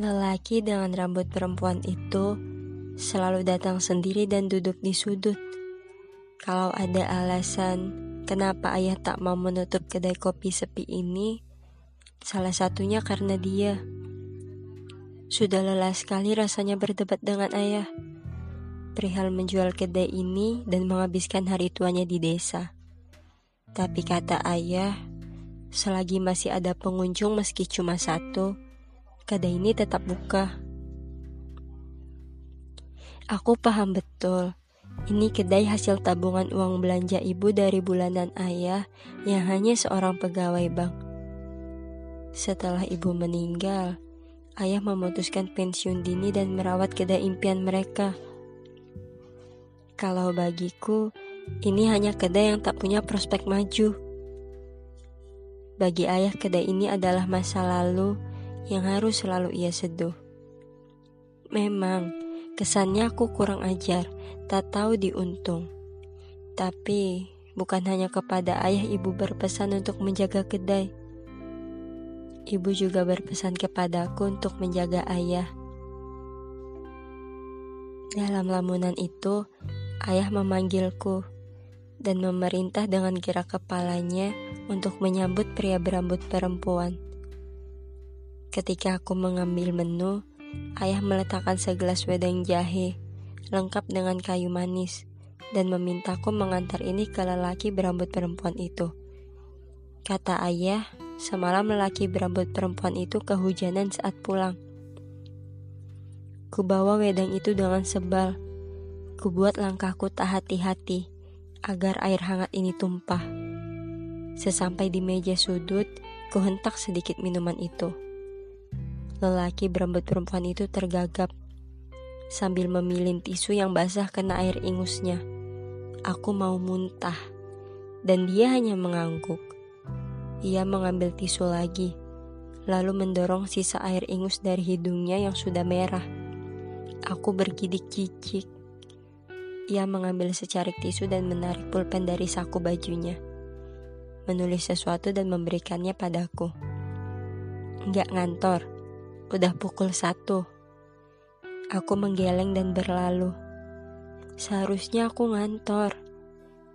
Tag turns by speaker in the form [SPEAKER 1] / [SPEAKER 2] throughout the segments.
[SPEAKER 1] Lelaki dengan rambut perempuan itu selalu datang sendiri dan duduk di sudut. Kalau ada alasan kenapa ayah tak mau menutup kedai kopi sepi ini, salah satunya karena dia. Sudah lelah sekali rasanya berdebat dengan ayah. Perihal menjual kedai ini dan menghabiskan hari tuanya di desa. Tapi kata ayah, selagi masih ada pengunjung meski cuma satu, kedai ini tetap buka. Aku paham betul. Ini kedai hasil tabungan uang belanja ibu dari bulanan ayah yang hanya seorang pegawai bank. Setelah ibu meninggal, ayah memutuskan pensiun dini dan merawat kedai impian mereka. Kalau bagiku, ini hanya kedai yang tak punya prospek maju. Bagi ayah, kedai ini adalah masa lalu yang harus selalu ia seduh. Memang, kesannya aku kurang ajar, tak tahu diuntung. Tapi, bukan hanya kepada ayah ibu berpesan untuk menjaga kedai. Ibu juga berpesan kepadaku untuk menjaga ayah. Dalam lamunan itu, ayah memanggilku dan memerintah dengan gerak kepalanya untuk menyambut pria berambut perempuan. Ketika aku mengambil menu, ayah meletakkan segelas wedang jahe, lengkap dengan kayu manis, dan memintaku mengantar ini ke lelaki berambut perempuan itu. Kata ayah, semalam lelaki berambut perempuan itu kehujanan saat pulang. Kubawa wedang itu dengan sebal. Kubuat langkahku tak hati-hati agar air hangat ini tumpah. Sesampai di meja sudut, kuhentak sedikit minuman itu. Lelaki berambut perempuan itu tergagap sambil memilin tisu yang basah kena air ingusnya. Aku mau muntah, dan dia hanya mengangguk. Ia mengambil tisu lagi, lalu mendorong sisa air ingus dari hidungnya yang sudah merah. Aku bergidik cicik. Ia mengambil secarik tisu dan menarik pulpen dari saku bajunya. Menulis sesuatu dan memberikannya padaku. Enggak ngantor, Udah pukul satu. Aku menggeleng dan berlalu. Seharusnya aku ngantor.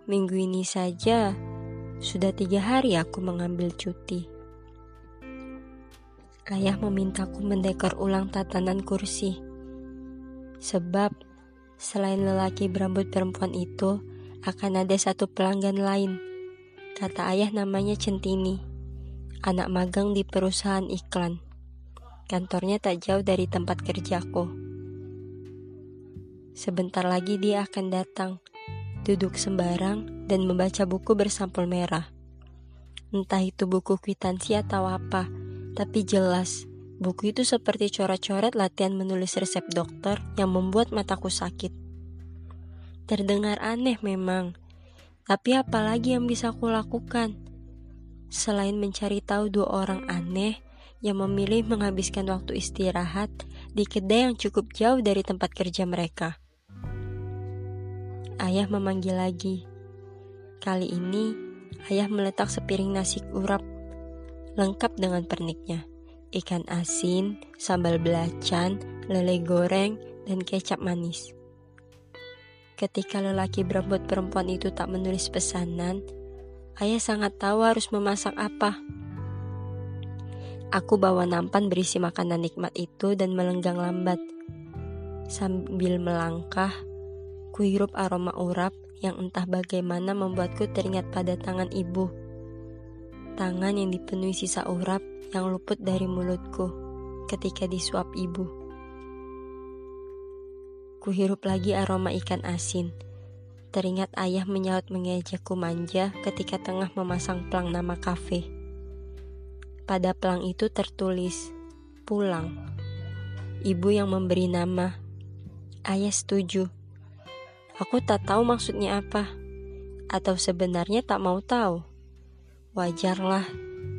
[SPEAKER 1] Minggu ini saja sudah tiga hari aku mengambil cuti. Ayah memintaku mendekor ulang tatanan kursi. Sebab selain lelaki berambut perempuan itu, akan ada satu pelanggan lain. Kata ayah namanya Centini, anak magang di perusahaan iklan. Kantornya tak jauh dari tempat kerjaku. Sebentar lagi dia akan datang, duduk sembarang dan membaca buku bersampul merah. Entah itu buku kwitansi atau apa, tapi jelas buku itu seperti coret-coret latihan menulis resep dokter yang membuat mataku sakit. Terdengar aneh memang, tapi apalagi yang bisa aku lakukan? Selain mencari tahu dua orang aneh, yang memilih menghabiskan waktu istirahat di kedai yang cukup jauh dari tempat kerja mereka. Ayah memanggil lagi. Kali ini, ayah meletak sepiring nasi urap lengkap dengan perniknya. Ikan asin, sambal belacan, lele goreng, dan kecap manis. Ketika lelaki berambut perempuan itu tak menulis pesanan, ayah sangat tahu harus memasak apa. Aku bawa nampan berisi makanan nikmat itu dan melenggang lambat. Sambil melangkah, kuhirup aroma urap yang entah bagaimana membuatku teringat pada tangan ibu. Tangan yang dipenuhi sisa urap yang luput dari mulutku ketika disuap ibu. Kuhirup lagi aroma ikan asin. Teringat ayah menyaut mengejakku manja ketika tengah memasang pelang nama kafe. Pada pelang itu tertulis, pulang. Ibu yang memberi nama. Ayah setuju. Aku tak tahu maksudnya apa. Atau sebenarnya tak mau tahu. Wajarlah,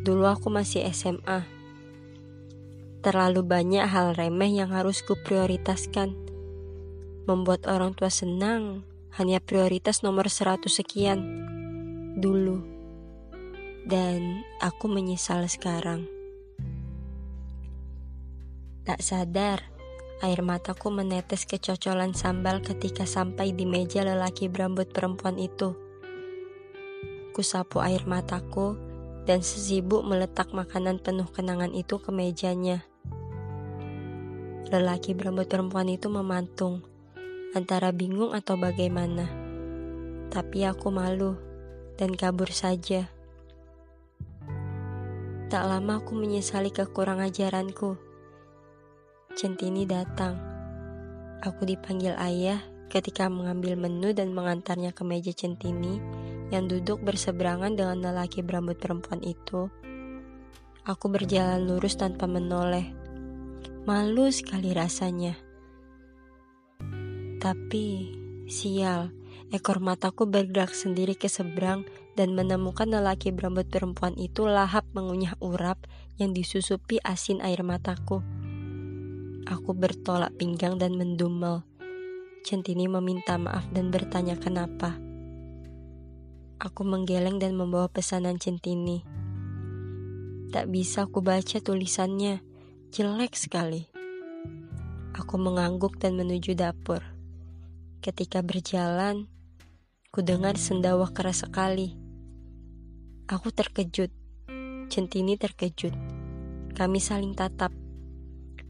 [SPEAKER 1] dulu aku masih SMA. Terlalu banyak hal remeh yang harus kuprioritaskan. Membuat orang tua senang hanya prioritas nomor seratus sekian. Dulu dan aku menyesal sekarang. Tak sadar, air mataku menetes kecocolan sambal ketika sampai di meja lelaki berambut perempuan itu. Kusapu air mataku dan sesibuk meletak makanan penuh kenangan itu ke mejanya. Lelaki berambut perempuan itu memantung, antara bingung atau bagaimana. Tapi aku malu dan kabur saja. Tak lama aku menyesali kekurang ajaranku. Centini datang. Aku dipanggil ayah ketika mengambil menu dan mengantarnya ke meja Centini yang duduk berseberangan dengan lelaki berambut perempuan itu. Aku berjalan lurus tanpa menoleh. Malu sekali rasanya. Tapi, sial, ekor mataku bergerak sendiri ke seberang dan menemukan lelaki berambut perempuan itu lahap mengunyah urap yang disusupi asin air mataku. Aku bertolak pinggang dan mendumel. Centini meminta maaf dan bertanya kenapa. Aku menggeleng dan membawa pesanan Centini. Tak bisa aku baca tulisannya, jelek sekali. Aku mengangguk dan menuju dapur. Ketika berjalan, ku dengar sendawa keras sekali. Aku terkejut. Centini terkejut. Kami saling tatap.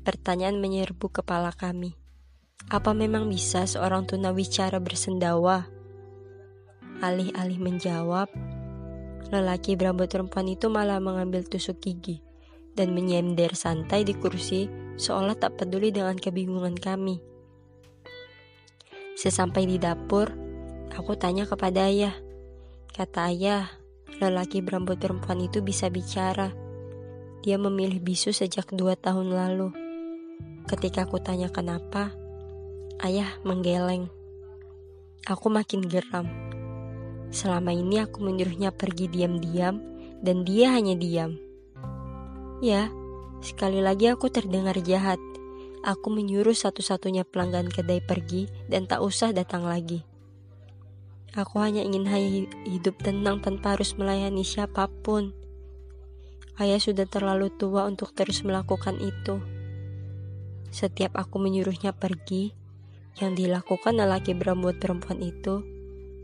[SPEAKER 1] Pertanyaan menyerbu kepala kami. Apa memang bisa seorang tunawicara bersendawa? Alih-alih menjawab, lelaki berambut perempuan itu malah mengambil tusuk gigi dan menyender santai di kursi seolah tak peduli dengan kebingungan kami. Sesampai di dapur, aku tanya kepada ayah. Kata ayah, lelaki berambut perempuan itu bisa bicara. Dia memilih bisu sejak dua tahun lalu. Ketika aku tanya kenapa, ayah menggeleng. Aku makin geram. Selama ini aku menyuruhnya pergi diam-diam dan dia hanya diam. Ya, sekali lagi aku terdengar jahat. Aku menyuruh satu-satunya pelanggan kedai pergi dan tak usah datang lagi. Aku hanya ingin hidup tenang tanpa harus melayani siapa pun. Ayah sudah terlalu tua untuk terus melakukan itu. Setiap aku menyuruhnya pergi, yang dilakukan lelaki berambut perempuan itu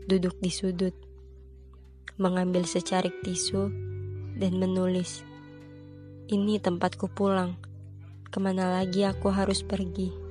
[SPEAKER 1] duduk di sudut, mengambil secarik tisu, dan menulis, "Ini tempatku pulang. Ke mana lagi aku harus pergi?"